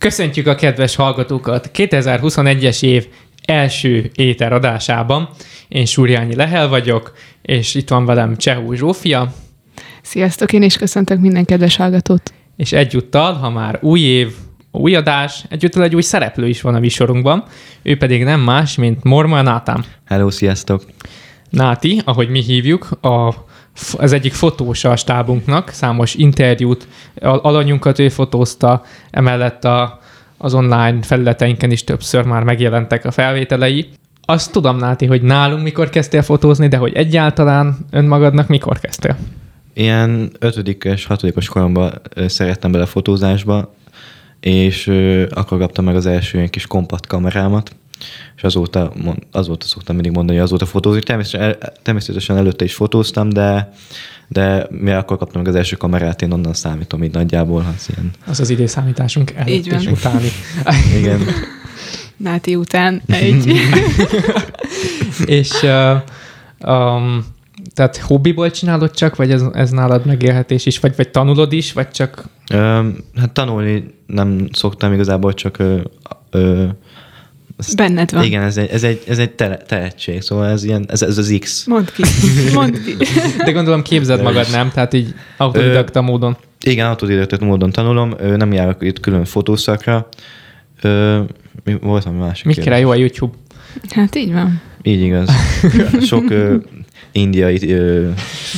Köszöntjük a kedves hallgatókat 2021-es év első éter adásában. Én Súrjányi Lehel vagyok, és itt van velem Csehú Zsófia. Sziasztok, én is köszöntök minden kedves hallgatót. És egyúttal, ha már új év, új adás, egyúttal egy új szereplő is van a visorunkban, ő pedig nem más, mint Morma Nátám. Hello, sziasztok! Náti, ahogy mi hívjuk, a, az egyik fotósa a stábunknak, számos interjút, alanyunkat ő fotózta, emellett a, az online felületeinken is többször már megjelentek a felvételei. Azt tudom, Náti, hogy nálunk mikor kezdtél fotózni, de hogy egyáltalán önmagadnak mikor kezdtél? Ilyen ötödikes, hatodikos koromban szerettem bele fotózásba, és akkor kaptam meg az első ilyen kis kompakt kamerámat, és azóta, azóta szoktam mindig mondani, hogy azóta fotózni. Természetesen, természetesen előtte is fotóztam, de, de mi akkor kaptam meg az első kamerát, én onnan számítom így nagyjából. Az, ilyen... az az időszámításunk előtt így és utáni. Igen. Náti után egy. és uh, um, tehát hobbiból csinálod csak, vagy ez, ez nálad megélhetés is, vagy, vagy tanulod is, vagy csak... Ö, hát tanulni nem szoktam igazából, csak ö, ö, ezt, Benned van. Igen, ez egy, ez egy, ez egy te, tehetség, szóval ez, ilyen, ez, ez az X. Mondd ki, mondd ki. De gondolom képzeld magad, nem? Tehát így autodidakta módon. Igen, autodidakta módon tanulom, nem járok itt külön fotószakra. Mi volt ami másik Mikre jó a YouTube? Hát így van. Így igaz. Sok ö, indiai, ö,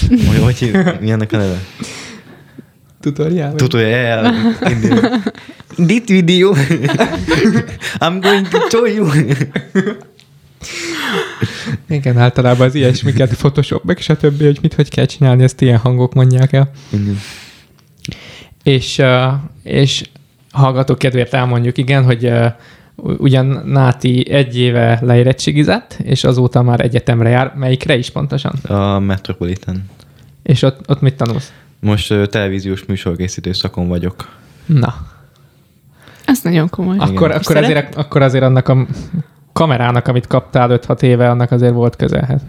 hogy, hogy milyennek a neve? Tutorial? Tutorial. This video, I'm going to show you. Igen, általában az ilyesmiket, Photoshop, meg stb., hogy mit hogy kell csinálni, ezt ilyen hangok mondják el. Igen. És, és hallgatók kedvéért elmondjuk, igen, hogy ugyan Náti egy éve leérettségizett, és azóta már egyetemre jár. Melyikre is pontosan? A Metropolitan. És ott, ott mit tanulsz? Most uh, televíziós műsorkészítő szakon vagyok. Na, ez nagyon komoly. Akkor, akkor, azért, akkor azért annak a kamerának, amit kaptál 5-6 éve, annak azért volt közelhez.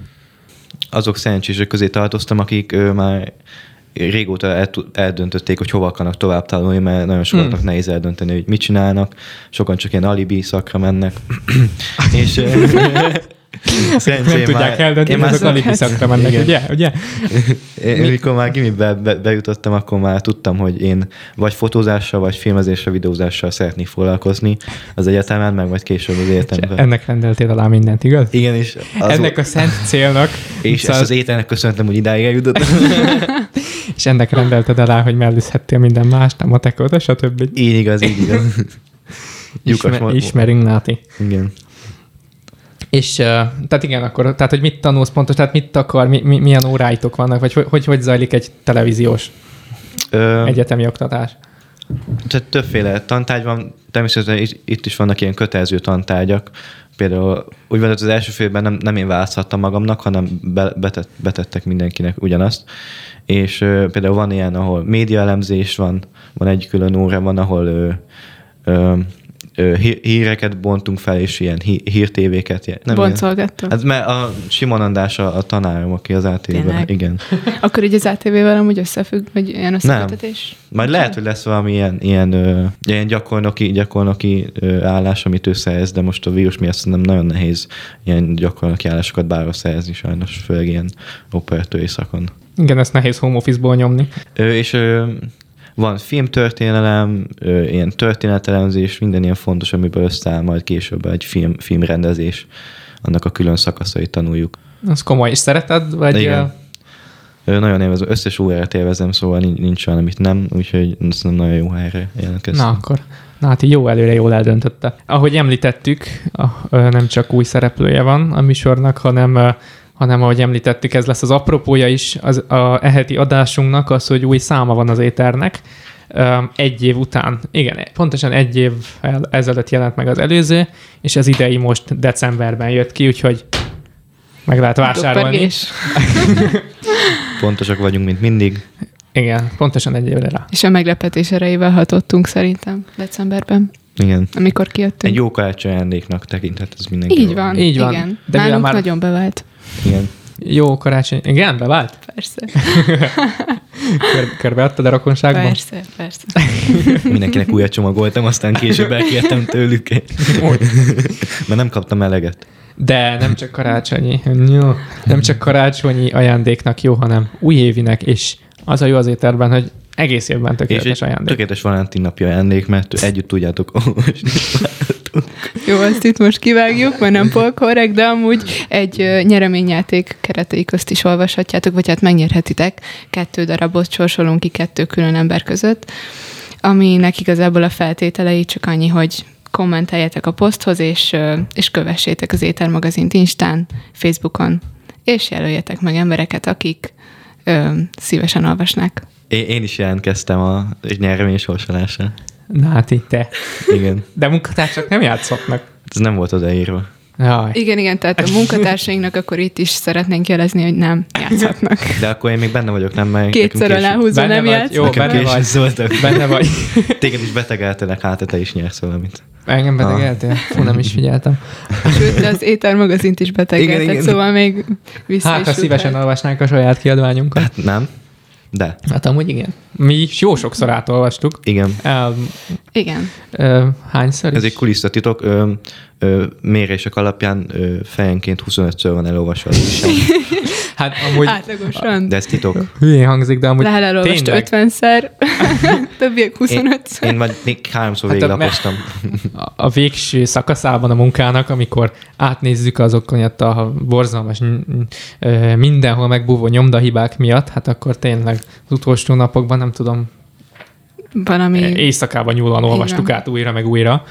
Azok szerencsések közé tartoztam, akik ő, már régóta el, eldöntötték, hogy hova akarnak tovább tanulni, mert nagyon sokaknak hmm. nehéz eldönteni, hogy mit csinálnak. Sokan csak ilyen alibi szakra mennek. és Szerencsém nem tudják eldönteni, hogy azok alibi szakra mennek, igen. ugye? ugye? Én, mikor már gimibe be, bejutottam, akkor már tudtam, hogy én vagy fotózással, vagy filmezéssel, videózással szeretnék foglalkozni az egyetemen, meg vagy később az egyetemben. Ennek rendeltél alá mindent, igaz? Igen, és az ennek a szent célnak. És szóval... ezt az ételnek köszönhetem, hogy idáig eljutottam. és ennek rendelted alá, hogy mellőzhettél minden más, nem a tekóta, stb. Így igaz, így igaz. Ismer, ismerünk, Náti. Igen. És tehát igen, akkor, tehát hogy mit tanulsz pontos, tehát mit akar, mi, mi, milyen óráitok vannak, vagy hogy, hogy, hogy zajlik egy televíziós Ö, egyetemi oktatás? Tehát többféle tantárgy van, természetesen itt is vannak ilyen kötelező tantárgyak, például úgy van, hogy az első félben nem, nem én választhattam magamnak, hanem be, betett, betettek mindenkinek ugyanazt, és ö, például van ilyen, ahol médiaelemzés van, van egy külön óra, van, ahol ö, ö, híreket bontunk fel, és ilyen hírtévéket. Nem Boncolgattok. Hát mert a Simon András a, a tanárom, aki az ATV-ben. Igen. Akkor így az ATV-vel amúgy összefügg, vagy ilyen összekötetés? Nem. Majd lehet, hogy lesz valami ilyen, ilyen, ö, ilyen gyakornoki, gyakornoki ö, állás, amit ő szerez, de most a vírus miatt szerintem nagyon nehéz ilyen gyakornoki állásokat bárhol szerezni sajnos, főleg ilyen operatőri szakon. Igen, ezt nehéz home office-ból nyomni. Ö, és ö, van filmtörténelem, ilyen történetelemzés, minden ilyen fontos, amiből összeáll majd később egy film, filmrendezés, annak a külön szakaszait tanuljuk. Az komoly. És szereted? Vagy Igen. Ő nagyon élvezem, összes órát élvezem, szóval nincs olyan, amit nem, úgyhogy ez nem nagyon jó helyre jelentkeztem. Na akkor, na hát jó előre jól eldöntötte. Ahogy említettük, nem csak új szereplője van a műsornak, hanem hanem ahogy említettük, ez lesz az apropója is az, a eheti adásunknak, az, hogy új száma van az éternek, egy év után. Igen, pontosan egy év ezelőtt jelent meg az előző, és az idei most decemberben jött ki, úgyhogy meg lehet vásárolni. Pontosak vagyunk, mint mindig. Igen, pontosan egy évre rá. És a meglepetés erejével hatottunk szerintem decemberben. Igen. Amikor kijöttünk. Egy jó karácsony ajándéknak tekinthet ez mindenki. Így van, Így van. igen. De Nálunk már... nagyon bevált. Igen. Jó karácsony. Igen, bevált? Persze. Kör, körbeadtad a rokonságban? Persze, persze. Mindenkinek újat csomagoltam, aztán később elkértem tőlük. Mert nem kaptam eleget. De nem csak karácsonyi, jó, nem csak karácsonyi ajándéknak jó, hanem újévinek, és az a jó az éterben, hogy egész évben tökéletes és ajándék. Tökéletes Valentin napja ajándék, mert együtt tudjátok olvasni. Jó, azt itt most kivágjuk, mert nem polkorrekt, de amúgy egy nyereményjáték keretei közt is olvashatjátok, vagy hát megnyerhetitek. Kettő darabot sorsolunk ki kettő külön ember között, aminek igazából a feltételei csak annyi, hogy kommenteljetek a poszthoz, és, és kövessétek az Éter magazint Instán, Facebookon, és jelöljetek meg embereket, akik ö, szívesen olvasnák. Én, én is jelentkeztem a nyeremény sorsolásra. Náti, te. Igen. De munkatársak nem játszhatnak. Ez nem volt odaírva. Jaj. Igen, igen, tehát a munkatársainknak akkor itt is szeretnénk jelezni, hogy nem játszhatnak. De akkor én még benne vagyok, nem? Mert Kétszer aláhúzva Benne nem vagy? játsz. Jó, benne vagy. Benne vagy. Téged is betegeltelek, hát te is nyersz valamit. Engem betegeltél? Fú, nem is figyeltem. Sőt, az Éter magazint is Igen, betegeltek, igen. szóval még vissza Hát, ha szívesen el. olvasnánk a saját kiadványunkat. Hát nem, de Hát amúgy igen. Mi is jó sokszor átolvastuk. igen. El, Igen. ö, hányszor Ez is? egy kulisszatitok, ö, ö, mérések alapján ö, fejenként 25-ször van elolvasva az. Hát amúgy Átlagosan. De ez titok. hülyén hangzik, de amúgy Lehel elolvast tényleg 50-szer, többiek Én, 25-szer. én vagy még háromszor Hát hát a- végiglapoztam. a, a végső szakaszában a munkának, amikor átnézzük azokon a borzalmas mindenhol megbúvó nyomdahibák miatt, hát akkor tényleg az utolsó napokban, nem tudom, Valami... éjszakában nyúlóan olvastuk át újra meg újra.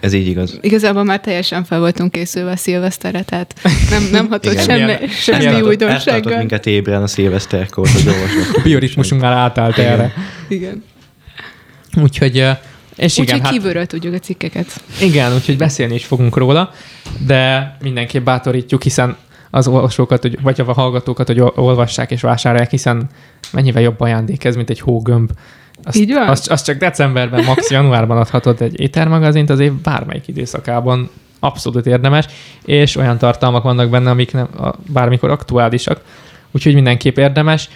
Ez így igaz. Igazából már teljesen fel voltunk készülve a szilveszterre, tehát nem, nem hatott Igen. semmi, Milyen- semmi Eltartott- Eltartott újdonsággal. minket ébren a szilveszterkor, hogy olvasnak. A bioritmusunk már átállt Igen. erre. Igen. Úgyhogy, és igen, Úgyhogy hát, kívülről tudjuk a cikkeket. igen, úgyhogy beszélni is fogunk róla, de mindenképp bátorítjuk, hiszen az olvasókat, hogy, vagy a hallgatókat, hogy ol- olvassák és vásárolják, hiszen mennyivel jobb ajándék ez, mint egy hógömb. Azt, Így van? Azt, azt csak decemberben, max. januárban adhatod egy étermagazint, az év bármelyik időszakában abszolút érdemes, és olyan tartalmak vannak benne, amik nem, a, bármikor aktuálisak, úgyhogy mindenképp érdemes.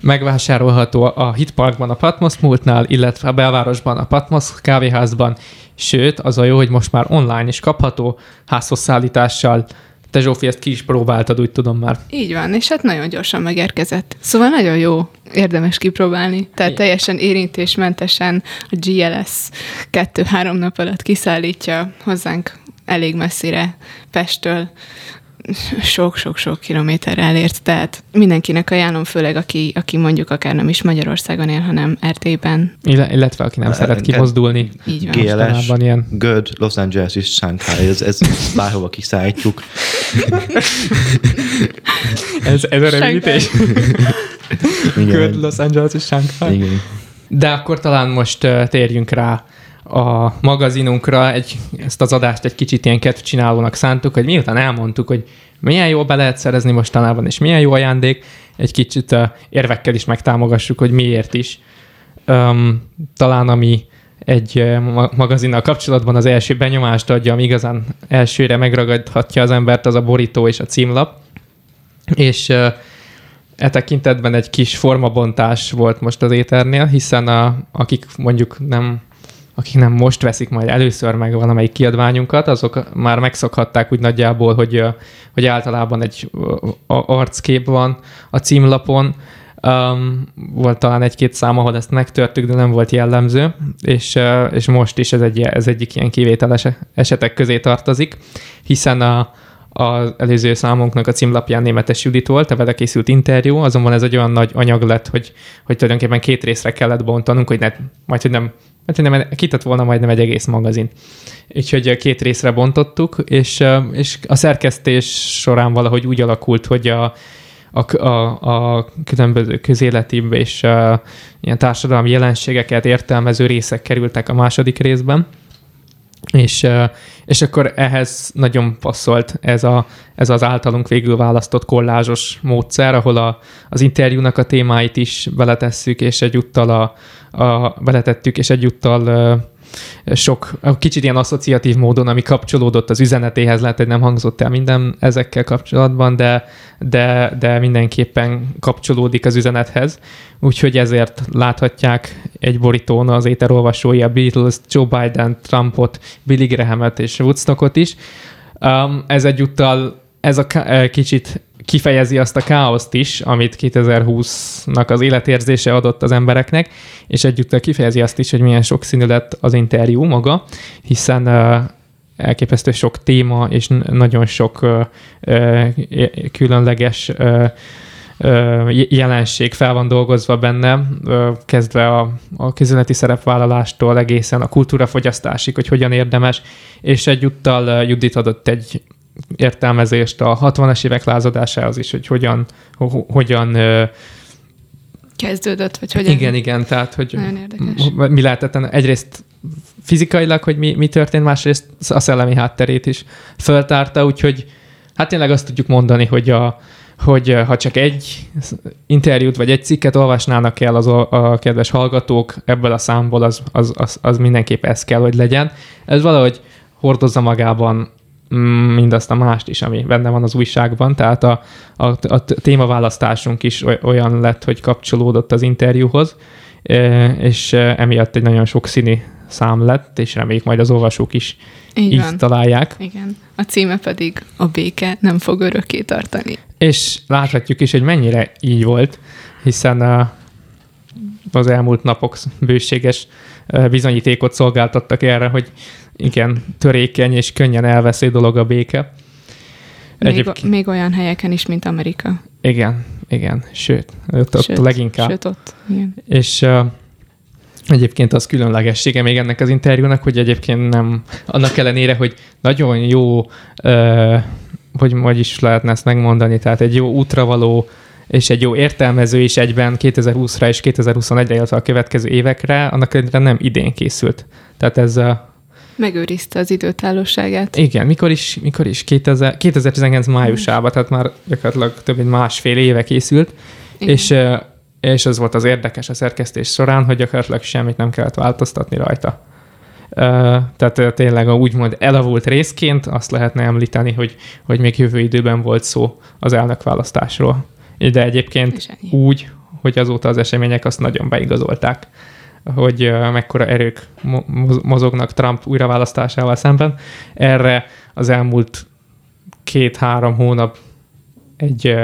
Megvásárolható a Hitparkban a Patmos múltnál, illetve a belvárosban a Patmos kávéházban, sőt, az a jó, hogy most már online is kapható házhoz szállítással. Te Zsófi, ezt ki is próbáltad, úgy tudom már. Így van, és hát nagyon gyorsan megérkezett. Szóval nagyon jó, érdemes kipróbálni. Tehát Igen. teljesen érintésmentesen a GLS kettő-három nap alatt kiszállítja hozzánk elég messzire Pesttől sok-sok-sok kilométerre elért, tehát mindenkinek ajánlom, főleg aki, aki mondjuk akár nem is Magyarországon él, hanem Erdélyben. Ille- Illetve aki nem szeret kimozdulni. Így van. GLS, ilyen. Göd, Los Angeles és Shanghai, ez, ez bárhova kiszállítjuk. Ez, ez a rövidítés. Good Igen. Los Angeles és Shanghai. Igen. De akkor talán most uh, térjünk rá a magazinunkra. Egy, ezt az adást egy kicsit ilyen kedvcsinálónak szántuk, hogy miután elmondtuk, hogy milyen jó be lehet szerezni mostanában, és milyen jó ajándék, egy kicsit uh, érvekkel is megtámogassuk, hogy miért is. Um, talán ami egy uh, ma- magazinnal kapcsolatban az első benyomást adja, ami igazán elsőre megragadhatja az embert, az a borító és a címlap. És uh, E tekintetben egy kis formabontás volt most az éternél, hiszen a, akik mondjuk nem akik nem most veszik majd először meg valamelyik kiadványunkat, azok már megszokhatták úgy nagyjából, hogy, hogy általában egy arckép van a címlapon, Um, volt talán egy-két szám, ahol ezt megtörtük, de nem volt jellemző, és, és most is ez, egy, ez egyik ilyen kivételes esetek közé tartozik, hiszen a, az előző számunknak a címlapján Németes Judit volt, a vele készült interjú, azonban ez egy olyan nagy anyag lett, hogy, hogy tulajdonképpen két részre kellett bontanunk, hogy ne, majd, hogy nem, hogy nem kitett volna majdnem egy egész magazin. Úgyhogy két részre bontottuk, és, és a szerkesztés során valahogy úgy alakult, hogy a, a, a, a különböző közéleti és a, ilyen társadalmi jelenségeket értelmező részek kerültek a második részben, és, és akkor ehhez nagyon passzolt ez, a, ez az általunk végül választott kollázsos módszer, ahol a, az interjúnak a témáit is beletesszük, és egyúttal a, a, beletettük, és egyúttal sok, kicsit ilyen asszociatív módon, ami kapcsolódott az üzenetéhez, lehet, hogy nem hangzott el minden ezekkel kapcsolatban, de, de, de mindenképpen kapcsolódik az üzenethez. Úgyhogy ezért láthatják egy borítón az éterolvasói a Beatles, Joe Biden, Trumpot, Billy Grahamet és Woodstockot is. Um, ez egyúttal ez a kicsit kifejezi azt a káoszt is, amit 2020-nak az életérzése adott az embereknek, és egyúttal kifejezi azt is, hogy milyen sokszínű lett az interjú maga, hiszen elképesztő sok téma és nagyon sok különleges jelenség fel van dolgozva benne, kezdve a, a közületi szerepvállalástól egészen a kultúrafogyasztásig, hogy hogyan érdemes, és egyúttal Judit adott egy értelmezést a 60-as évek lázadásához is, hogy hogyan, hogyan kezdődött, vagy hogyan. Igen, igen, tehát hogy mi lehetett egyrészt fizikailag, hogy mi, mi történt, másrészt a szellemi hátterét is föltárta, úgyhogy hát tényleg azt tudjuk mondani, hogy a, hogy ha csak egy interjút vagy egy cikket olvasnának el az a, a kedves hallgatók ebből a számból, az, az, az, az mindenképp ez kell, hogy legyen. Ez valahogy hordozza magában mindazt a mást is, ami benne van az újságban, tehát a, a, a témaválasztásunk is olyan lett, hogy kapcsolódott az interjúhoz, és emiatt egy nagyon sokszínű szám lett, és reméljük majd az olvasók is így, így van. találják. Igen. A címe pedig a béke nem fog örökké tartani. És láthatjuk is, hogy mennyire így volt, hiszen a, az elmúlt napok bőséges bizonyítékot szolgáltattak erre, hogy igen, törékeny és könnyen elvesző dolog a béke. Még, Egyébként... még olyan helyeken is, mint Amerika. Igen, igen, sőt, ott, sőt, ott leginkább. Sőt, ott, igen. És uh, egyébként az különlegessége még ennek az interjúnak, hogy egyébként nem, annak ellenére, hogy nagyon jó, uh, hogy hogy is lehetne ezt megmondani, tehát egy jó útravaló és egy jó értelmező is egyben 2020-ra és 2021-re, illetve a következő évekre, annak ellenére nem idén készült. Tehát ez a Megőrizte az időtállóságát. Igen, mikor is, mikor is 2000, 2019 májusában, tehát már gyakorlatilag több mint másfél éve készült, Igen. és és az volt az érdekes a szerkesztés során, hogy gyakorlatilag semmit nem kellett változtatni rajta. Tehát tényleg a úgymond elavult részként azt lehetne említeni, hogy, hogy még jövő időben volt szó az elnökválasztásról. De egyébként úgy, hogy azóta az események azt nagyon beigazolták hogy mekkora erők mozognak Trump újraválasztásával szemben. Erre az elmúlt két-három hónap egy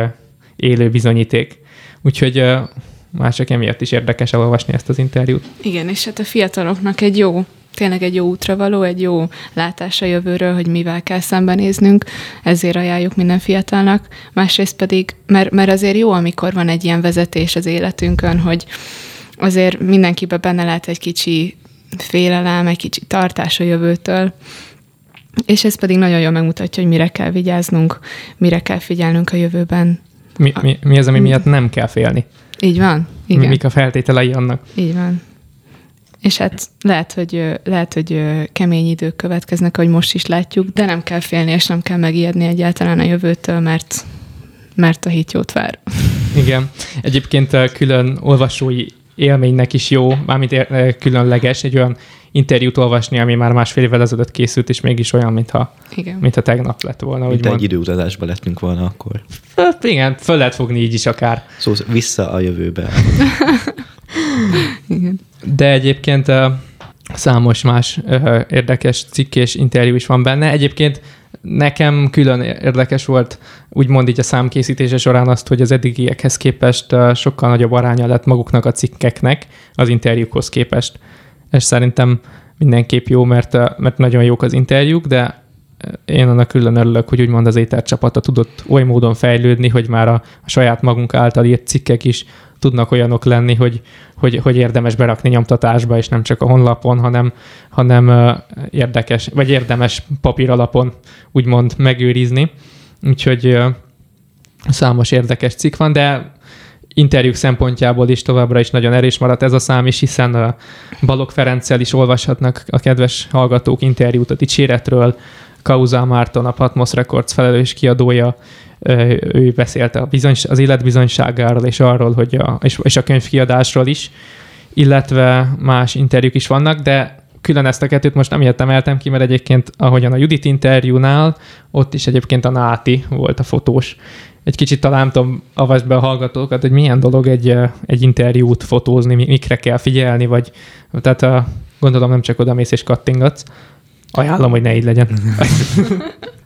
élő bizonyíték. Úgyhogy már csak emiatt is érdekes elolvasni ezt az interjút. Igen, és hát a fiataloknak egy jó tényleg egy jó útra való, egy jó látás a jövőről, hogy mivel kell szembenéznünk, ezért ajánljuk minden fiatalnak. Másrészt pedig, mert, mert azért jó, amikor van egy ilyen vezetés az életünkön, hogy azért mindenkiben benne lehet egy kicsi félelem, egy kicsi tartás a jövőtől, és ez pedig nagyon jól megmutatja, hogy mire kell vigyáznunk, mire kell figyelnünk a jövőben. Mi, mi, mi az, ami miatt nem kell félni? Így van. Igen. Mik a feltételei annak? Így van. És hát lehet hogy, lehet, hogy kemény idők következnek, ahogy most is látjuk, de nem kell félni, és nem kell megijedni egyáltalán a jövőtől, mert, mert a hét jót vár. Igen. Egyébként külön olvasói élménynek is jó, mármint ér, különleges, egy olyan interjút olvasni, ami már másfél évvel ezelőtt készült, és mégis olyan, mintha, igen. mintha tegnap lett volna. Mint egy időutazásba lettünk volna akkor. Hát igen, föl lehet fogni így is akár. Szóval vissza a jövőbe. igen. De egyébként uh, számos más érdekes cikk és interjú is van benne. Egyébként nekem külön érdekes volt úgymond így a számkészítése során azt, hogy az eddigiekhez képest sokkal nagyobb aránya lett maguknak a cikkeknek az interjúkhoz képest. És szerintem mindenképp jó, mert, mert nagyon jók az interjúk, de én annak külön örülök, hogy úgymond az étercsapata tudott oly módon fejlődni, hogy már a, a saját magunk által írt cikkek is tudnak olyanok lenni, hogy, hogy, hogy érdemes berakni nyomtatásba, és nem csak a honlapon, hanem, hanem érdekes, vagy érdemes papír alapon úgymond megőrizni. Úgyhogy számos érdekes cikk van, de interjúk szempontjából is továbbra is nagyon erős maradt ez a szám is, hiszen Balog Ferenccel is olvashatnak a kedves hallgatók interjút a dicséretről, Kauza Márton, a Patmos Records felelős kiadója, ő beszélt a bizony, az életbizonyságáról és arról, hogy a, és, és a könyvkiadásról is, illetve más interjúk is vannak, de külön ezt a kettőt most nem emeltem ki, mert egyébként ahogyan a Judit interjúnál, ott is egyébként a Náti volt a fotós. Egy kicsit talán tudom, avasd be a hallgatókat, hogy milyen dolog egy, egy interjút fotózni, mikre kell figyelni, vagy tehát a, gondolom nem csak oda mész és kattingatsz. Ajánlom, hogy ne így legyen.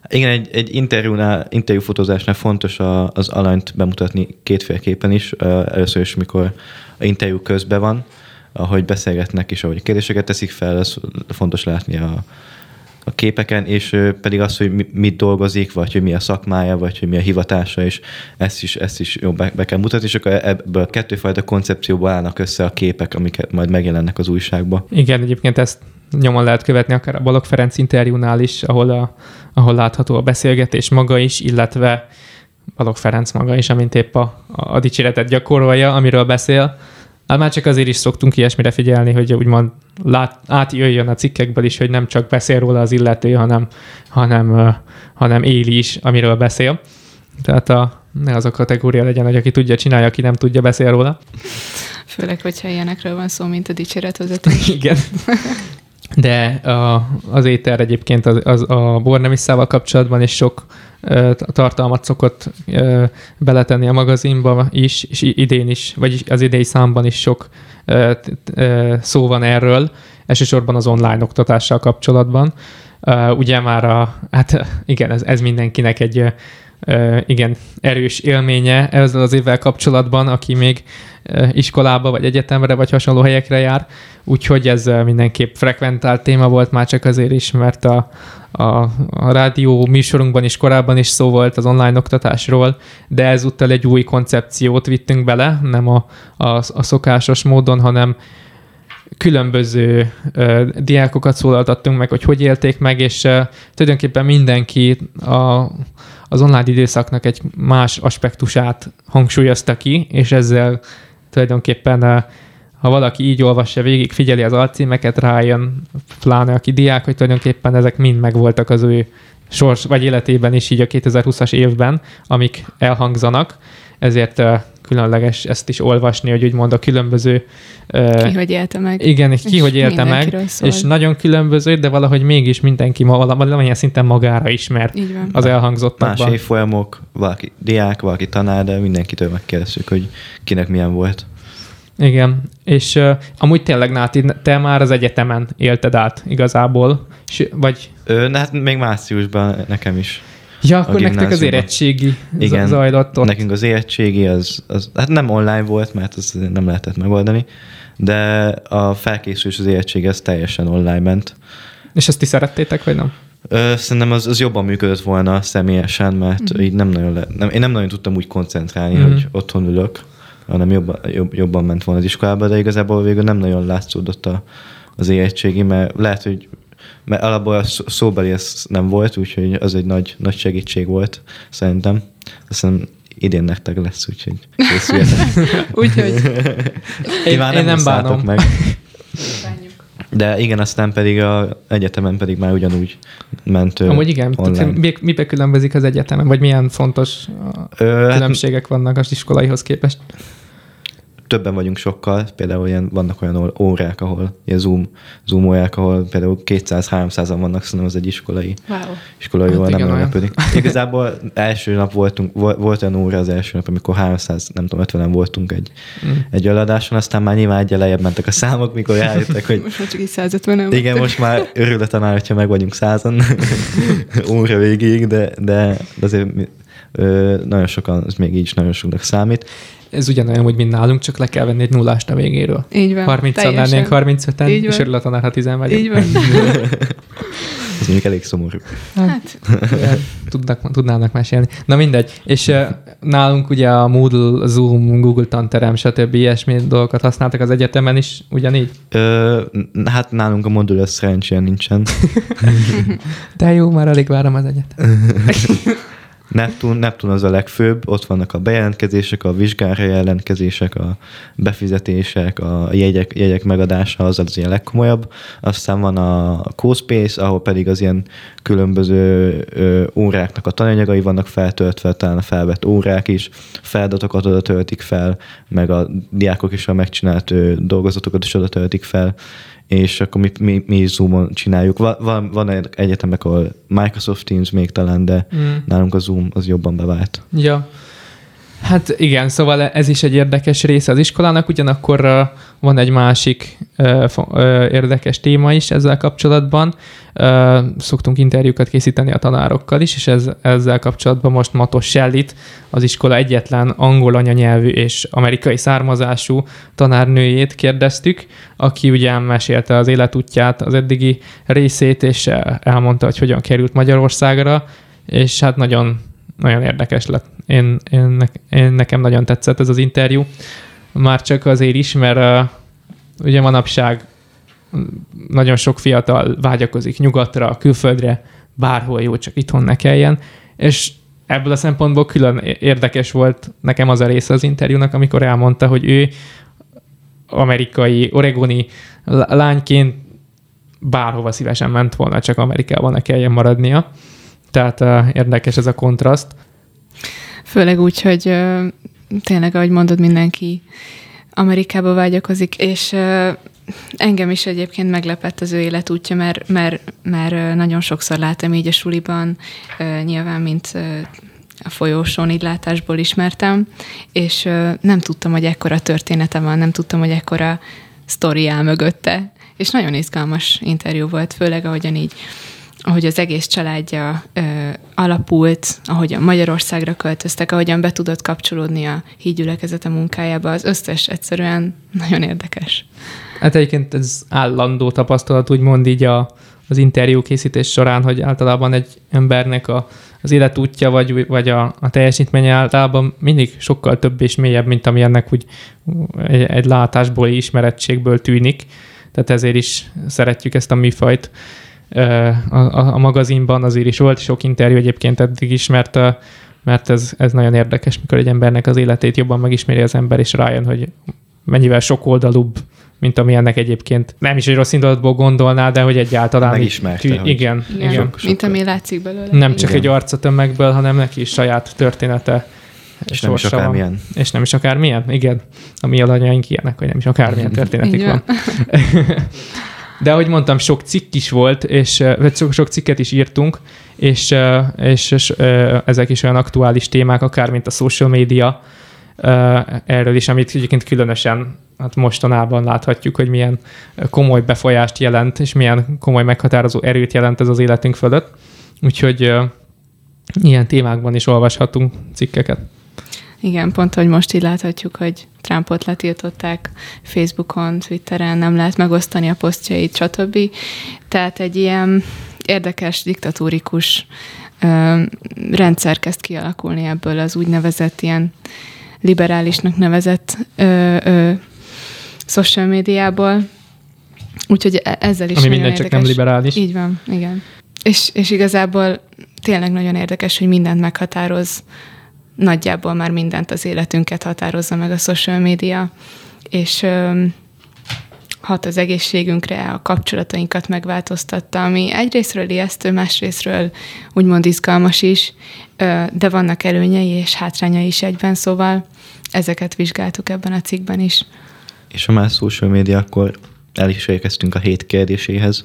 Igen, egy, egy interjúnál, interjúfotózásnál fontos a, az alanyt bemutatni kétféleképpen is. Először is, mikor a interjú közben van, ahogy beszélgetnek és ahogy kérdéseket teszik fel, az fontos látni a, a képeken, és pedig az, hogy mit dolgozik, vagy hogy mi a szakmája, vagy hogy mi a hivatása, és ezt is, ezt is jó be, be kell mutatni, és akkor ebből a kettőfajta koncepcióból állnak össze a képek, amik majd megjelennek az újságba. Igen, egyébként ezt nyomon lehet követni akár a Balog Ferenc interjúnál is, ahol, a, ahol látható a beszélgetés maga is, illetve Balog Ferenc maga is, amint épp a, a dicséretet gyakorolja, amiről beszél. Hát már csak azért is szoktunk ilyesmire figyelni, hogy úgymond lát, átjöjjön a cikkekből is, hogy nem csak beszél róla az illető, hanem, hanem, hanem éli is, amiről beszél. Tehát a, ne az a kategória legyen, hogy aki tudja, csinálja, aki nem tudja, beszél róla. Főleg, hogyha ilyenekről van szó, mint a dicséretvezetés. Igen. De a, az éter egyébként az, az a bornemisszával kapcsolatban is sok tartalmat szokott beletenni a magazinba is, és idén is, vagy az idei számban is sok szó van erről, elsősorban az online oktatással kapcsolatban. Ugye már a, hát igen, ez, ez mindenkinek egy igen erős élménye ezzel az évvel kapcsolatban, aki még iskolába, vagy egyetemre, vagy hasonló helyekre jár. Úgyhogy ez mindenképp frekventált téma volt már csak azért is, mert a, a, a rádió műsorunkban is korábban is szó volt az online oktatásról, de ezúttal egy új koncepciót vittünk bele, nem a, a, a szokásos módon, hanem különböző uh, diákokat szólaltattunk meg, hogy hogy élték meg, és uh, tulajdonképpen mindenki a, az online időszaknak egy más aspektusát hangsúlyozta ki, és ezzel tulajdonképpen uh, ha valaki így olvassa végig, figyeli az alcímeket, rájön, pláne aki diák, hogy tulajdonképpen ezek mind megvoltak az ő sors vagy életében is így a 2020-as évben, amik elhangzanak, ezért különleges ezt is olvasni, hogy úgymond a különböző... Ki, hogy élte meg. Igen, ki, hogy élte meg, szól. és nagyon különböző, de valahogy mégis mindenki valamilyen szinten magára ismer az elhangzottakban. Más évfolyamok, valaki diák, valaki tanár, de mindenkitől megkérdeztük, hogy kinek milyen volt. Igen, és uh, amúgy tényleg, Náti, te már az egyetemen élted át igazából, és, vagy... Ö, hát még márciusban nekem is. Ja, akkor nektek az érettségi Igen, zajlott ott. nekünk az érettségi az, az, hát nem online volt, mert az nem lehetett megoldani, de a felkészülés az érettség az teljesen online ment. És ezt ti szerettétek, vagy nem? Ö, szerintem az, az jobban működött volna személyesen, mert mm. így nem nagyon le, nem, én nem nagyon tudtam úgy koncentrálni, mm. hogy otthon ülök hanem jobban, jobb, jobban ment volna az iskolába, de igazából végül nem nagyon látszódott a, az érettségi, mert lehet, hogy mert alapból a szóbeli ez nem volt, úgyhogy az egy nagy, nagy segítség volt, szerintem. Aztán idén nektek lesz, úgyhogy készüljetek. úgyhogy én, én, én nem bánom. meg. De igen, aztán pedig a egyetemen pedig már ugyanúgy ment Amúgy igen, online. mibe különbözik az egyetemen, vagy milyen fontos Ö, hát különbségek hát, vannak az iskolaihoz képest? Többen vagyunk sokkal, például ilyen, vannak olyan órák, ahol ilyen Zoom, Zoom órák, ahol például 200-300-an vannak, szerintem az egy iskolai, wow. iskolai hát óra, nem meglepődik. Igazából első nap voltunk, volt olyan óra az első nap, amikor 300, nem tudom, 50-en voltunk egy, mm. egy eladáson, aztán már nyilván egy lejjebb mentek a számok, mikor rájöttek, hogy... most már csak így 150 Igen, most már örül a tanár, hogyha meg vagyunk százan óra végig, de, de, de azért ö, nagyon sokan, ez még így is nagyon soknak számít ez ugyanolyan, hogy mint nálunk, csak le kell venni egy nullást a végéről. Így van. 30 lennénk 35-en, Így és örül a tanár, ha 10 vagyunk. Így van. Ez mondjuk elég szomorú. Hát. Tudnak, tudnának mesélni. Na mindegy. És nálunk ugye a Moodle, Zoom, Google Tanterem, stb. ilyesmi dolgokat használtak az egyetemen is, ugyanígy? Ö, hát nálunk a modul szerencsére nincsen. De jó, már alig várom az egyetem. Neptun, Neptun az a legfőbb, ott vannak a bejelentkezések, a vizsgára jelentkezések, a befizetések, a jegyek, jegyek megadása, az az ilyen legkomolyabb. Aztán van a CoSpace, ahol pedig az ilyen különböző ö, óráknak a tananyagai vannak feltöltve, talán a felvett órák is, feladatokat oda töltik fel, meg a diákok is a megcsinált ö, dolgozatokat is oda töltik fel, és akkor mi, mi, mi Zoom-on csináljuk. Va- Van, van egyetemek, ahol Microsoft Teams még talán, de Mm. nálunk a Zoom az jobban bevált. Ja. Hát igen, szóval ez is egy érdekes része az iskolának, ugyanakkor van egy másik érdekes téma is ezzel kapcsolatban. Szoktunk interjúkat készíteni a tanárokkal is, és ez, ezzel kapcsolatban most Matos Sellit, az iskola egyetlen angol anyanyelvű és amerikai származású tanárnőjét kérdeztük, aki ugye mesélte az életútját, az eddigi részét, és elmondta, hogy hogyan került Magyarországra, és hát nagyon nagyon érdekes lett. Én, én, én nekem nagyon tetszett ez az interjú. Már csak azért is, mert uh, ugye manapság nagyon sok fiatal vágyakozik nyugatra, külföldre, bárhol jó, csak itthon ne kelljen, és ebből a szempontból külön érdekes volt nekem az a része az interjúnak, amikor elmondta, hogy ő amerikai, oregoni lányként bárhova szívesen ment volna, csak Amerikában ne kelljen maradnia. Tehát érdekes ez a kontraszt. Főleg úgy, hogy tényleg, ahogy mondod, mindenki Amerikába vágyakozik, és engem is egyébként meglepett az ő életútja, mert, mert, mert nagyon sokszor látom így a suliban, nyilván, mint a folyósón így látásból ismertem, és nem tudtam, hogy ekkora története van, nem tudtam, hogy ekkora sztori áll mögötte, és nagyon izgalmas interjú volt, főleg ahogyan így ahogy az egész családja ö, alapult, ahogyan Magyarországra költöztek, ahogyan be tudott kapcsolódni a hídgyülekezete munkájába, az összes egyszerűen nagyon érdekes. Hát egyébként ez állandó tapasztalat, úgymond így a, az interjú készítés során, hogy általában egy embernek a, az életútja vagy, vagy a, a teljesítménye általában mindig sokkal több és mélyebb, mint ami ennek úgy egy, egy látásból, ismerettségből tűnik. Tehát ezért is szeretjük ezt a műfajt a, a, a magazinban azért is volt sok interjú egyébként eddig is, mert, mert ez, ez nagyon érdekes, mikor egy embernek az életét jobban megismeri az ember, és rájön, hogy mennyivel sokoldalúbb, mint ami ennek egyébként nem is egy rossz indulatból gondolná, de hogy egyáltalán... Megismerte, tű, hogy- igen, igen. Igen, Sok- mint sokkal. ami látszik belőle. Nem csak Igen. egy arcatömegből, hanem neki is saját története. És nem is sorsa van. akármilyen. És nem is akármilyen, igen. A mi alanyaink ilyenek, hogy nem is akármilyen történetük Így van. De ahogy mondtam, sok cikk is volt, és vagy sok, sok cikket is írtunk, és, és, és ezek is olyan aktuális témák, akár mint a social media, erről is, amit egyébként különösen hát mostanában láthatjuk, hogy milyen komoly befolyást jelent, és milyen komoly meghatározó erőt jelent ez az életünk fölött. Úgyhogy ilyen témákban is olvashatunk cikkeket. Igen, pont, hogy most így láthatjuk, hogy Trumpot letiltották Facebookon, Twitteren, nem lehet megosztani a posztjait, stb. Tehát egy ilyen érdekes, diktatórikus ö, rendszer kezd kialakulni ebből az úgynevezett ilyen liberálisnak nevezett ö, ö, social médiából. Úgyhogy e- ezzel is Ami minden csak érdekes. nem liberális. Így van, igen. És, és igazából tényleg nagyon érdekes, hogy mindent meghatároz, nagyjából már mindent az életünket határozza meg a social media, és hat az egészségünkre, a kapcsolatainkat megváltoztatta, ami egyrésztről ijesztő, másrésztről úgymond izgalmas is, de vannak előnyei és hátrányai is egyben, szóval ezeket vizsgáltuk ebben a cikkben is. És ha már social media, akkor el is érkeztünk a hét kérdéséhez.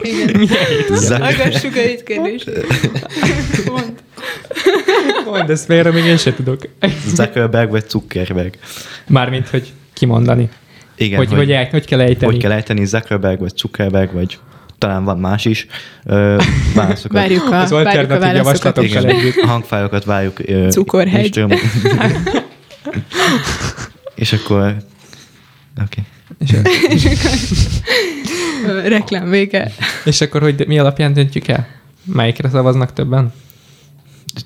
Igen. Zak- Agassuk a hét kérdést. Mondd ezt félre, még én se tudok. Zuckerberg vagy Zuckerberg? Mármint, hogy kimondani. Igen, hogy, hogy, hogy, hogy kell ejteni. hogy kell ejteni Zuckerberg vagy Zuckerberg, vagy talán van más is. Ö, válaszokat. Várjuk a, Az várjuk a alternatív javaslatokkal együtt. a hangfájlokat várjuk. ö, Cukorhegy. És akkor... Oké. Okay. Ö, Reklám vége. És akkor, hogy mi alapján döntjük el? Melyikre szavaznak többen?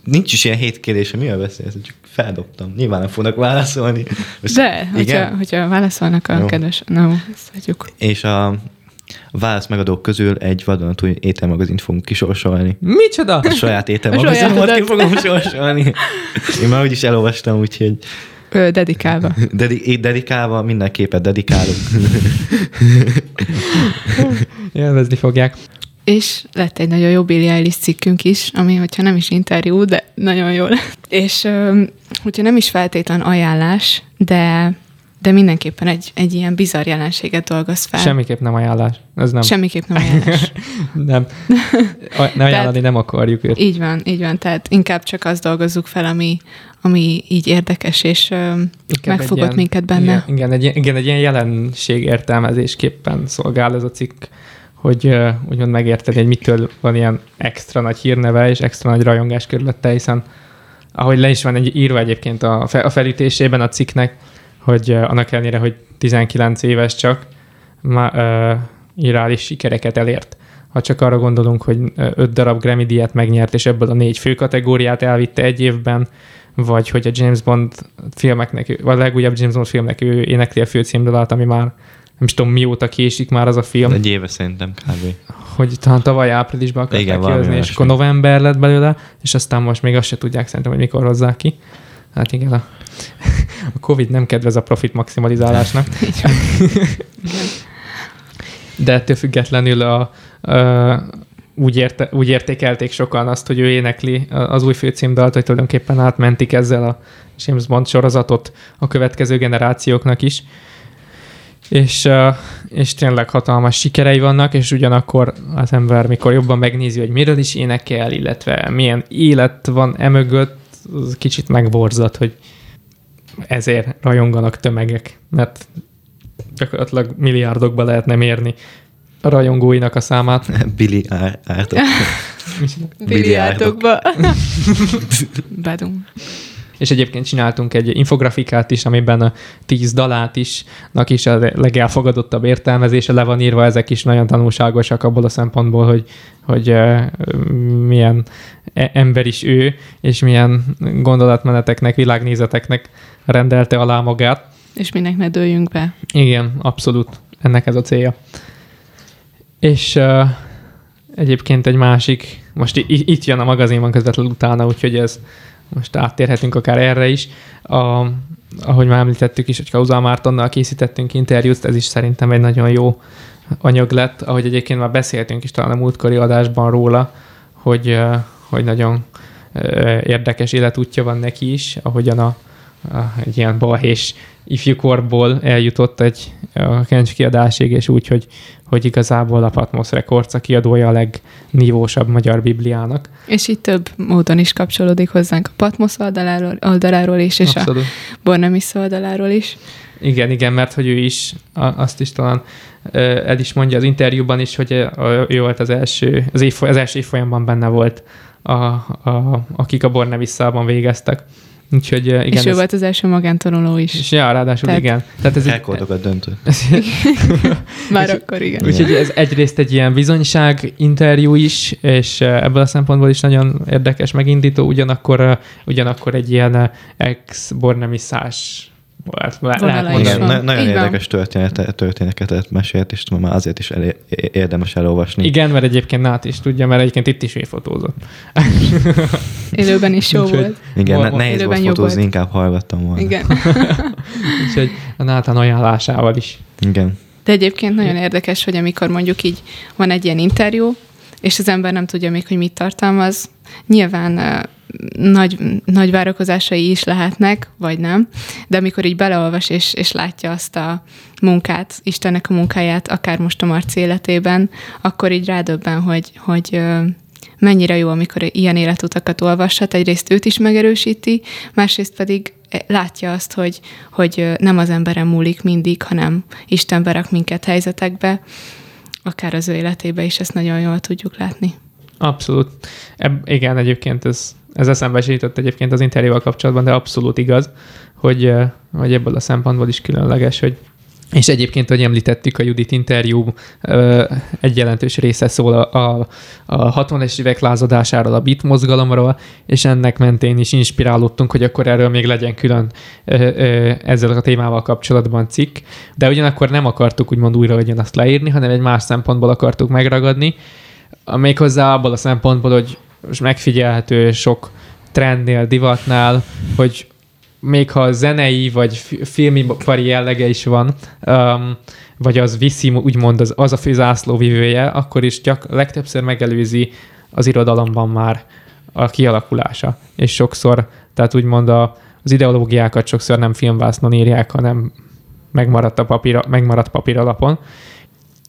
Nincs is ilyen hét kérdése, mivel beszélsz? Csak feldobtam. Nyilván nem fognak válaszolni. Most- De, hogyha, hogyha válaszolnak a Jó. kedves... No, ezt hagyjuk. És a válasz megadók közül egy vadonatúj ételmagazint fogunk kisorsolni. Micsoda? A saját A ételmagazinomat ki fogom sorsolni. Én már úgyis elolvastam, úgyhogy Ö, dedikálva. dedi- dedikálva minden képet dedikálunk. Élvezni fogják. És lett egy nagyon jó Billie Eilish cikkünk is, ami, hogyha nem is interjú, de nagyon jó lett. És hogyha nem is feltétlen ajánlás, de de mindenképpen egy, egy ilyen bizarr jelenséget dolgoz fel. Semmiképp nem ajánlás. Ez nem. Semmiképp nem ajánlás. nem. A- Ne ajánlani nem akarjuk őt. így van, így van. Tehát inkább csak azt dolgozzuk fel, ami, ami így érdekes, és ö, megfogott ilyen- minket benne. Igen, igen, egy, igen, egy ilyen jelenség értelmezésképpen szolgál ez a cikk, hogy úgymond megérteni, hogy mitől van ilyen extra nagy hírneve és extra nagy rajongás körülötte, hiszen ahogy le is van egy írva egyébként a, fe, a felütésében a cikknek, hogy annak ellenére, hogy 19 éves csak, ma, uh, irális sikereket elért. Ha csak arra gondolunk, hogy ö, öt darab Grammy díjat megnyert, és ebből a négy fő kategóriát elvitte egy évben, vagy hogy a James Bond filmeknek, vagy a legújabb James Bond filmnek ő énekli a főcímdalát, ami már nem is tudom mióta késik már az a film, Egy éve szerintem kb. hogy talán tavaly áprilisban akarták Igen, kihozni, és akkor november lett belőle, és aztán most még azt se tudják szerintem, hogy mikor hozzák ki. Hát igen, a, a Covid nem kedvez a profit maximalizálásnak. De ettől függetlenül a, a, úgy, érte, úgy értékelték sokan azt, hogy ő énekli az új főcímdalt, hogy tulajdonképpen átmentik ezzel a James Bond sorozatot a következő generációknak is. És, és tényleg hatalmas sikerei vannak, és ugyanakkor az ember, mikor jobban megnézi, hogy miről is énekel, illetve milyen élet van emögött, az kicsit megborzat, hogy ezért rajonganak tömegek, mert gyakorlatilag milliárdokba lehetne mérni a rajongóinak a számát. Billy Arthur. Biliárdokba. Badum. És egyébként csináltunk egy infografikát is, amiben a tíz dalát is, is a legelfogadottabb értelmezése le van írva, ezek is nagyon tanulságosak abból a szempontból, hogy, hogy milyen e- ember is ő, és milyen gondolatmeneteknek, világnézeteknek rendelte alá magát. És minek ne dőljünk be. Igen, abszolút. Ennek ez a célja. És uh, egyébként egy másik, most itt jön a magazinban közvetlenül utána, úgyhogy ez most áttérhetünk akár erre is. A, ahogy már említettük is, hogy Kauzal Mártonnal készítettünk interjút, ez is szerintem egy nagyon jó anyag lett, ahogy egyébként már beszéltünk is talán a múltkori adásban róla, hogy, hogy nagyon érdekes életútja van neki is, ahogyan a egy ilyen balhés ifjúkorból eljutott egy a könyvkiadásig, és úgy, hogy, hogy igazából a Patmos Records a kiadója a legnívósabb magyar bibliának. És így több módon is kapcsolódik hozzánk a Patmos oldaláról, oldaláról is, és Abszolút. a Bornemis oldaláról is. Igen, igen, mert hogy ő is, a- azt is talán el is mondja az interjúban is, hogy ő volt az első, az, évfoly, az első évfolyamban benne volt, a, a, akik a Bornevisszában végeztek. Úgyhogy ö, igen. és ő ez, volt az első magántanuló is. és ja, ráadásul Tehát- igen. Tehát ez egy, Elkoldokat döntött. Már és- akkor igen. Úgyhogy ez egyrészt egy ilyen bizonyság interjú is, és eh, ebből a szempontból is nagyon érdekes, megindító, ugyanakkor, eh, ugyanakkor egy ilyen eh, ex-bornemiszás Vonala lehet. Igen, na- nagyon Így érdekes történet, történeteket mesélt, és már azért is elé, érdemes elolvasni. Igen, mert egyébként Nát is tudja, mert egyébként itt is fotózott. Élőben is jó Úgyhogy- volt. Igen, ma- nehéz volt fotózni, volt. inkább hallgattam volna. Igen. Úgyhogy a Nátán ajánlásával is. Igen. De egyébként nagyon érdekes, hogy amikor mondjuk így van egy ilyen interjú, és az ember nem tudja még, hogy mit tartalmaz, nyilván nagy, nagy várakozásai is lehetnek, vagy nem, de amikor így beleolvas és, és látja azt a munkát, Istennek a munkáját, akár most a Marci életében, akkor így rádöbben, hogy, hogy mennyire jó, amikor ilyen életutakat olvashat. Egyrészt őt is megerősíti, másrészt pedig eh, látja azt, hogy, hogy nem az emberen múlik mindig, hanem Isten berak minket helyzetekbe, akár az ő életébe is, ezt nagyon jól tudjuk látni. Abszolút. Eb, igen, egyébként ez, ez eszembe jutott egyébként az interjúval kapcsolatban, de abszolút igaz, hogy, hogy ebből a szempontból is különleges, hogy és egyébként, hogy említettük, a Judit interjú egy jelentős része szól a, a, a 60-es évek lázadásáról, a beat mozgalomról, és ennek mentén is inspirálódtunk, hogy akkor erről még legyen külön ezzel a témával kapcsolatban cikk, de ugyanakkor nem akartuk úgymond újra azt leírni, hanem egy más szempontból akartuk megragadni, méghozzá abból a szempontból, hogy most megfigyelhető sok trendnél, divatnál, hogy még ha zenei vagy fi- filmipari jellege is van, um, vagy az viszi úgymond az, az a fő zászlóvivője, akkor is gyak, legtöbbször megelőzi az irodalomban már a kialakulása. És sokszor, tehát úgymond a, az ideológiákat sokszor nem filmvásznon írják, hanem megmaradt, a papír, megmaradt papír alapon.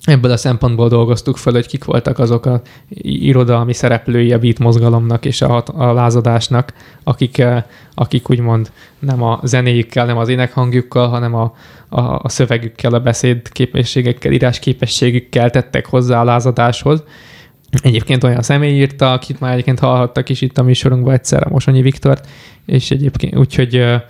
Ebből a szempontból dolgoztuk föl, hogy kik voltak azok a irodalmi szereplői a beat mozgalomnak és a, a lázadásnak, akik, eh, akik úgymond nem a zenéjükkel, nem az énekhangjukkal, hanem a, a, a szövegükkel, a beszéd képességekkel, írás képességükkel tettek hozzá a lázadáshoz. Egyébként olyan személy írta, akit már egyébként hallhattak is itt a műsorunkban egyszer, a Mosonyi Viktort, és egyébként úgyhogy eh,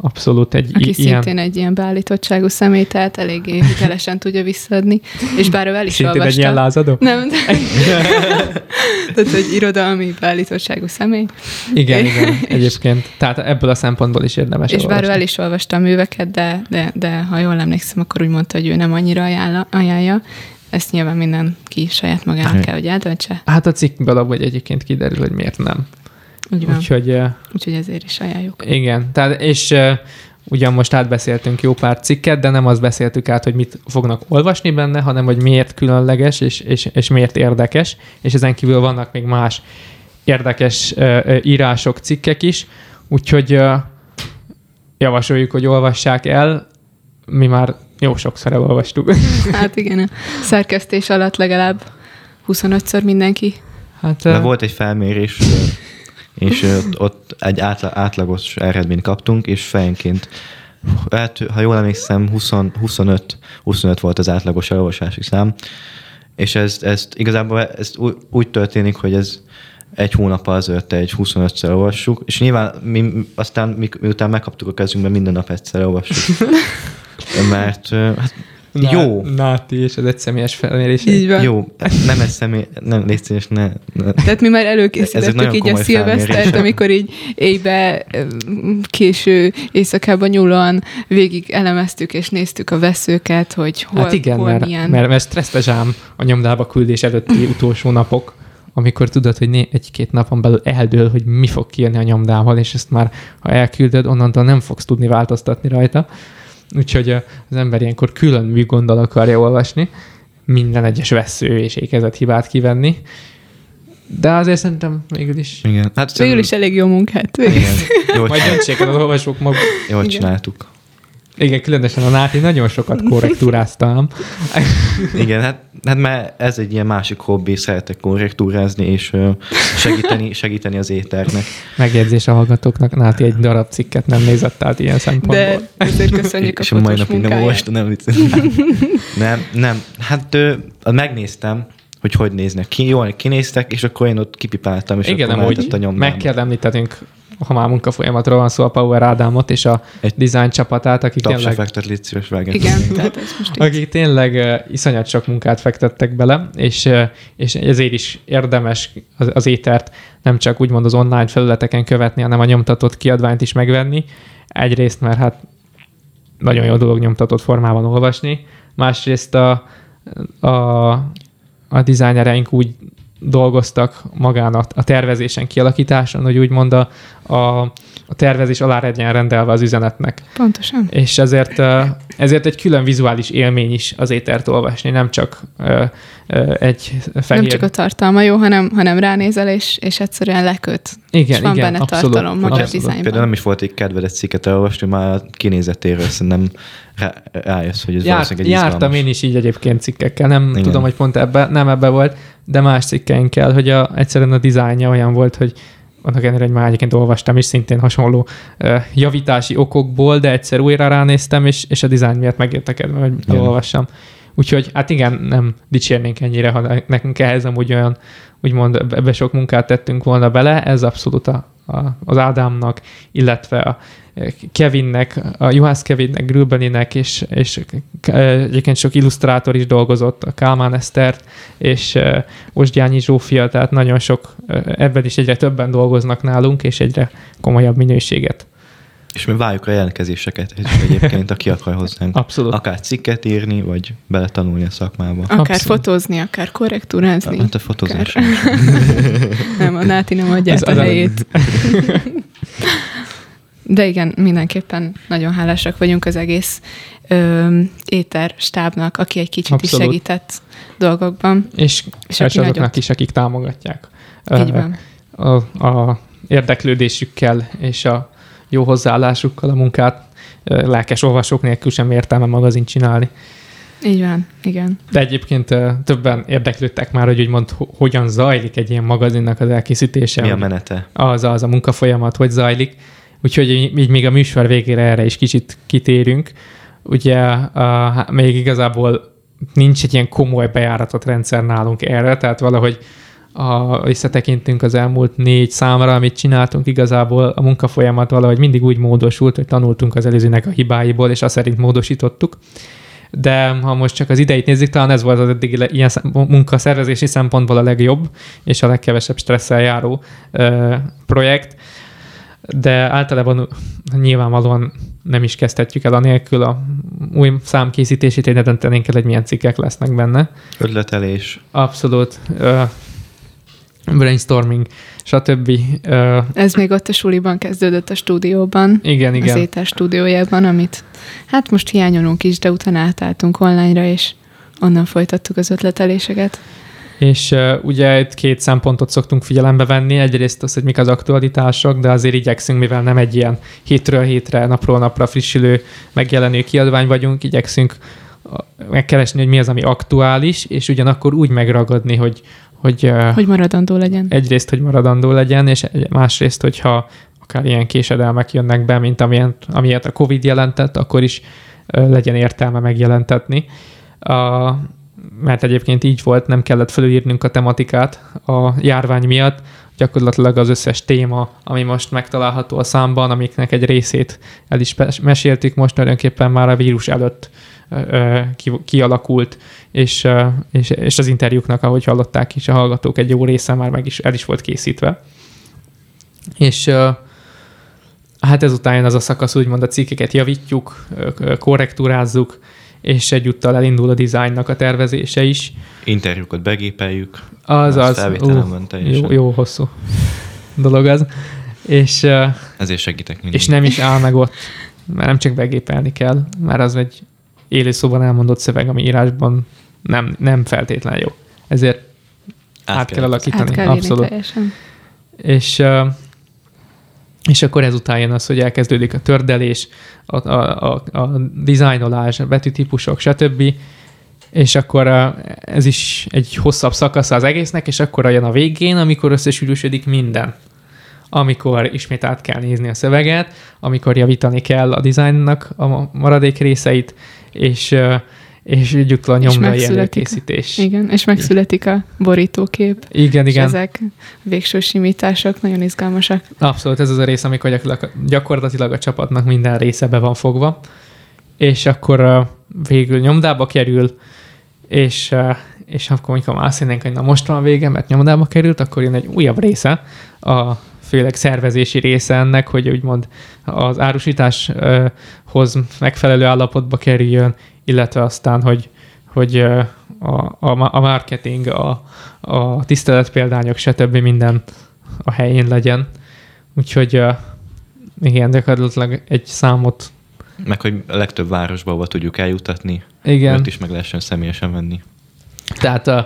abszolút egy Aki ilyen... szintén egy ilyen beállítottságú személy, tehát eléggé hitelesen tudja visszaadni, és bár ő el is Szintén egy olvasta. ilyen lázadó? Nem, de... tehát egy irodalmi beállítottságú személy. Igen, igen, egyébként. Tehát ebből a szempontból is érdemes És bár ő el is olvasta a műveket, de, de, de ha jól emlékszem, akkor úgy mondta, hogy ő nem annyira ajánla, ajánlja. Ezt nyilván mindenki saját magának kell, hogy eldöntse. Hát a cikkből abban egyébként kiderül, hogy miért nem. Úgy van. Úgyhogy Úgyhogy ezért is ajánljuk. igen, tehát és ugyan most átbeszéltünk jó pár cikket, de nem azt beszéltük át, hogy mit fognak olvasni benne, hanem hogy miért különleges és, és, és miért érdekes, és ezen kívül vannak még más érdekes írások, cikkek is, úgyhogy javasoljuk, hogy olvassák el, mi már jó sokszor elolvastuk. Hát igen, a szerkesztés alatt legalább 25-ször mindenki. Hát, eh, volt egy felmérés, és ott, ott egy átla, átlagos eredményt kaptunk, és fejenként, hát, ha jól emlékszem, 20, 25, 25 volt az átlagos elolvasási szám, és ez, ezt igazából ez úgy, úgy történik, hogy ez egy hónap azért egy 25-szer olvassuk, és nyilván mi, aztán mi, miután megkaptuk a kezünkbe, minden nap egyszer olvassuk. Mert hát, Ná- jó, Náti, és ez egy személyes felmérés. Így van. jó, nem egy személy, nem, légy szíves, ne, ne, Tehát mi már előkészítettük így a szilvesztert, amikor így éjbe késő éjszakában nyúlóan végig elemeztük és néztük a veszőket, hogy hol, hát igen, hol mert, milyen. mert, mert stresszes ám a nyomdába küldés előtti utolsó napok, amikor tudod, hogy egy-két napon belül eldől, hogy mi fog kijönni a nyomdával, és ezt már, ha elküldöd, onnantól nem fogsz tudni változtatni rajta. Úgyhogy az ember ilyenkor külön műgonddal akarja olvasni, minden egyes vesző és ékezett hibát kivenni. De azért szerintem végül is igen. Hát Végül is elég jó munkát. igen, végez. jól, majd döntsék az olvasók maguk. jól Igen. csináltuk. Igen, különösen a Náti nagyon sokat korrektúráztam. Igen, hát, hát mert ez egy ilyen másik hobbi, szeretek korrektúrázni és segíteni, segíteni az éternek. Megjegyzés a hallgatóknak, Náti egy darab cikket nem nézett át ilyen szempontból. De ezért köszönjük a és a mai napig nem olvastam, nem vicc. Nem, nem. Hát megnéztem, hogy hogy néznek ki. Jól kinéztek, és akkor én ott kipipáltam, és Igen, akkor nem úgy a meg kell említenünk, ha már munkafolyamatról van szó, a Power Ádámot és a Egy design csapatát, akik tényleg, fektet, légy szíves, vágj. Igen, tehát ez most így. akik tényleg uh, iszonyat sok munkát fektettek bele, és, uh, és ezért is érdemes az, az étert nem csak úgymond az online felületeken követni, hanem a nyomtatott kiadványt is megvenni. Egyrészt, mert hát nagyon jó dolog nyomtatott formában olvasni, másrészt a, a, a dizájnereink úgy dolgoztak magán a, a tervezésen, kialakításon, hogy úgymond a, a, a tervezés alá legyen rendelve az üzenetnek. Pontosan. És ezért, ezért egy külön vizuális élmény is az étert olvasni, nem csak egy fehér... Nem csak a tartalma jó, hanem, hanem ránézel, és, és egyszerűen leköt. igen, és van igen, benne abszolút, tartalom maga a dizájnban. Például nem is volt egy kedved egy cikket elolvasni, már a kinézetéről szerintem rá, rájössz, hogy ez Járt, valószínűleg egy jártam izgalmas. én is így egyébként cikkekkel, nem. Igen. tudom, hogy pont ebbe, nem ebbe volt, de más cikkeinkkel, hogy a, egyszerűen a dizájnja olyan volt, hogy annak ellenére, hogy már egyébként olvastam is szintén hasonló uh, javítási okokból, de egyszer újra ránéztem, és, és a dizájn miatt megértekedve, hogy Igen. elolvassam. Úgyhogy hát igen, nem dicsérnénk ennyire, ha ne- nekünk ehhez amúgy olyan, úgymond ebbe sok munkát tettünk volna bele, ez abszolút a, a, az Ádámnak, illetve a Kevinnek, a Juhász Kevinnek, Grülbeninek, és, és egyébként sok illusztrátor is dolgozott, a Kálmán Esztert, és Osgyányi Zsófia, tehát nagyon sok, eh, ebben is egyre többen dolgoznak nálunk, és egyre komolyabb minőséget. És mi várjuk a jelentkezéseket egyébként, aki akar hozzánk. Abszolút. Akár cikket írni, vagy beletanulni a szakmába. Akár Abszolút. fotózni, akár korrektúrázni. Hát a fotózás. Akár. nem, a Náti nem adja a- helyét. De igen, mindenképpen nagyon hálásak vagyunk az egész ö, éter stábnak, aki egy kicsit Abszolút. is segített dolgokban. És, És és aki azoknak nagyot. is, akik támogatják. Így van. a, a érdeklődésükkel és a jó hozzáállásukkal a munkát lelkes olvasók nélkül sem értelme magazin csinálni. Így van, igen. De egyébként többen érdeklődtek már, hogy úgymond ho- hogyan zajlik egy ilyen magazinnak az elkészítése. Mi a menete? az, az a munkafolyamat, hogy zajlik. Úgyhogy így még a műsor végére erre is kicsit kitérünk. Ugye a, még igazából nincs egy ilyen komoly bejáratott rendszer nálunk erre, tehát valahogy a, visszatekintünk az elmúlt négy számra, amit csináltunk, igazából a munkafolyamat valahogy mindig úgy módosult, hogy tanultunk az előzőnek a hibáiból, és azt szerint módosítottuk. De ha most csak az ideit nézzük, talán ez volt az eddig ilyen munkaszervezési szempontból a legjobb, és a legkevesebb stresszel járó ö, projekt. De általában nyilvánvalóan nem is kezdhetjük el anélkül a új szám készítését, hogy ne döntenénk el, hogy milyen cikkek lesznek benne. Ötletelés. Abszolút. Uh, brainstorming, stb. Uh, Ez még ott a suliban kezdődött a stúdióban. igen, Az igen. étel stúdiójában, amit hát most hiányolunk is, de utána átálltunk online-ra, és onnan folytattuk az ötleteléseket. És uh, ugye itt két szempontot szoktunk figyelembe venni. Egyrészt az, hogy mik az aktualitások, de azért igyekszünk, mivel nem egy ilyen hétről hétre, napról napra frissülő, megjelenő kiadvány vagyunk, igyekszünk megkeresni, hogy mi az, ami aktuális, és ugyanakkor úgy megragadni, hogy, hogy, Hogy maradandó legyen. egyrészt, hogy maradandó legyen, és másrészt, hogyha akár ilyen késedelmek jönnek be, mint amilyen, amilyet a Covid jelentett, akkor is legyen értelme megjelentetni. A, mert egyébként így volt, nem kellett felülírnunk a tematikát a járvány miatt, gyakorlatilag az összes téma, ami most megtalálható a számban, amiknek egy részét el is meséltük most tulajdonképpen már a vírus előtt kialakult, és, és, és az interjúknak, ahogy hallották is a hallgatók, egy jó része már meg is el is volt készítve. És hát ezután jön az a szakasz, úgymond a cikkeket javítjuk, korrektúrázzuk, és egyúttal elindul a dizájnnak a tervezése is. Interjúkat begépeljük. Az Az ú, jó, jó hosszú dolog az. És, Ezért segítek mindig. és nem is áll meg ott, mert nem csak begépelni kell, mert az egy élő szóban elmondott szöveg, ami írásban nem, nem feltétlen jó. Ezért át, át kell alakítani. Át kell abszolút. teljesen. És, és akkor ezután jön az, hogy elkezdődik a tördelés, a, a, a, a dizájnolás, a betűtípusok, stb. És akkor ez is egy hosszabb szakasz az egésznek, és akkor jön a végén, amikor összesűrűsödik minden. Amikor ismét át kell nézni a szöveget, amikor javítani kell a dizájnnak a maradék részeit, és, és egyúttal a És nyomdai megszületik. előkészítés. Igen, és megszületik a borítókép. Igen, És igen. ezek végső simítások nagyon izgalmasak. Abszolút, ez az a rész, amikor gyakorlatilag, a csapatnak minden része be van fogva, és akkor végül nyomdába kerül, és, és akkor, amikor már azt hinnénk, hogy na most van vége, mert nyomdába került, akkor jön egy újabb része, a főleg szervezési része ennek, hogy úgymond az árusításhoz megfelelő állapotba kerüljön, illetve aztán, hogy, hogy a, a, a marketing, a, a tiszteletpéldányok, stb. minden a helyén legyen. Úgyhogy igen, gyakorlatilag egy számot, Meg hogy a legtöbb városba, ahova tudjuk eljutatni, igen, ott is meg lehessen személyesen venni. tehát uh,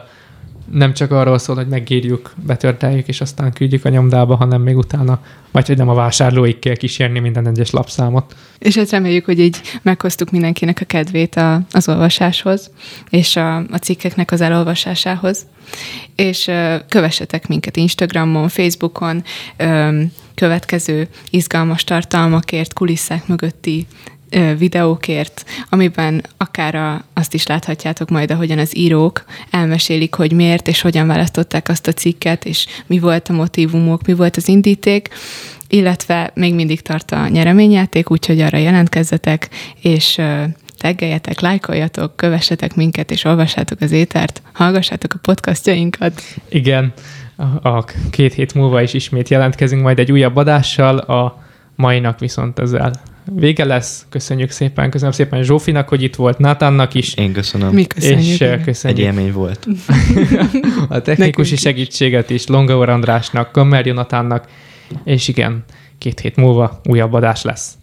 nem csak arról szól, hogy megírjuk, betörteljük, és aztán küldjük a nyomdába, hanem még utána, vagy hogy nem a vásárlóig kell kísérni minden egyes lapszámot. És hát reméljük, hogy így meghoztuk mindenkinek a kedvét a, az olvasáshoz, és a, a cikkeknek az elolvasásához. És ö, kövessetek minket Instagramon, Facebookon, ö, következő izgalmas tartalmakért, kulisszák mögötti videókért, amiben akár a, azt is láthatjátok majd, ahogyan az írók elmesélik, hogy miért és hogyan választották azt a cikket, és mi volt a motivumok, mi volt az indíték, illetve még mindig tart a nyereményjáték, úgyhogy arra jelentkezzetek, és teggeljetek, lájkoljatok, kövessetek minket, és olvassátok az étert, hallgassátok a podcastjainkat. Igen, a, két hét múlva is ismét jelentkezünk majd egy újabb adással, a mainak viszont ezzel vége lesz. Köszönjük szépen, köszönöm szépen Zsófinak, hogy itt volt, Nátánnak is, Én köszönöm. Mi köszönjük. és igen. Egy köszönjük élmény volt. a technikusi Nekünk is. segítséget is Longaur Andrásnak, Kammer Jonatánnak, és igen, két hét múlva újabb adás lesz.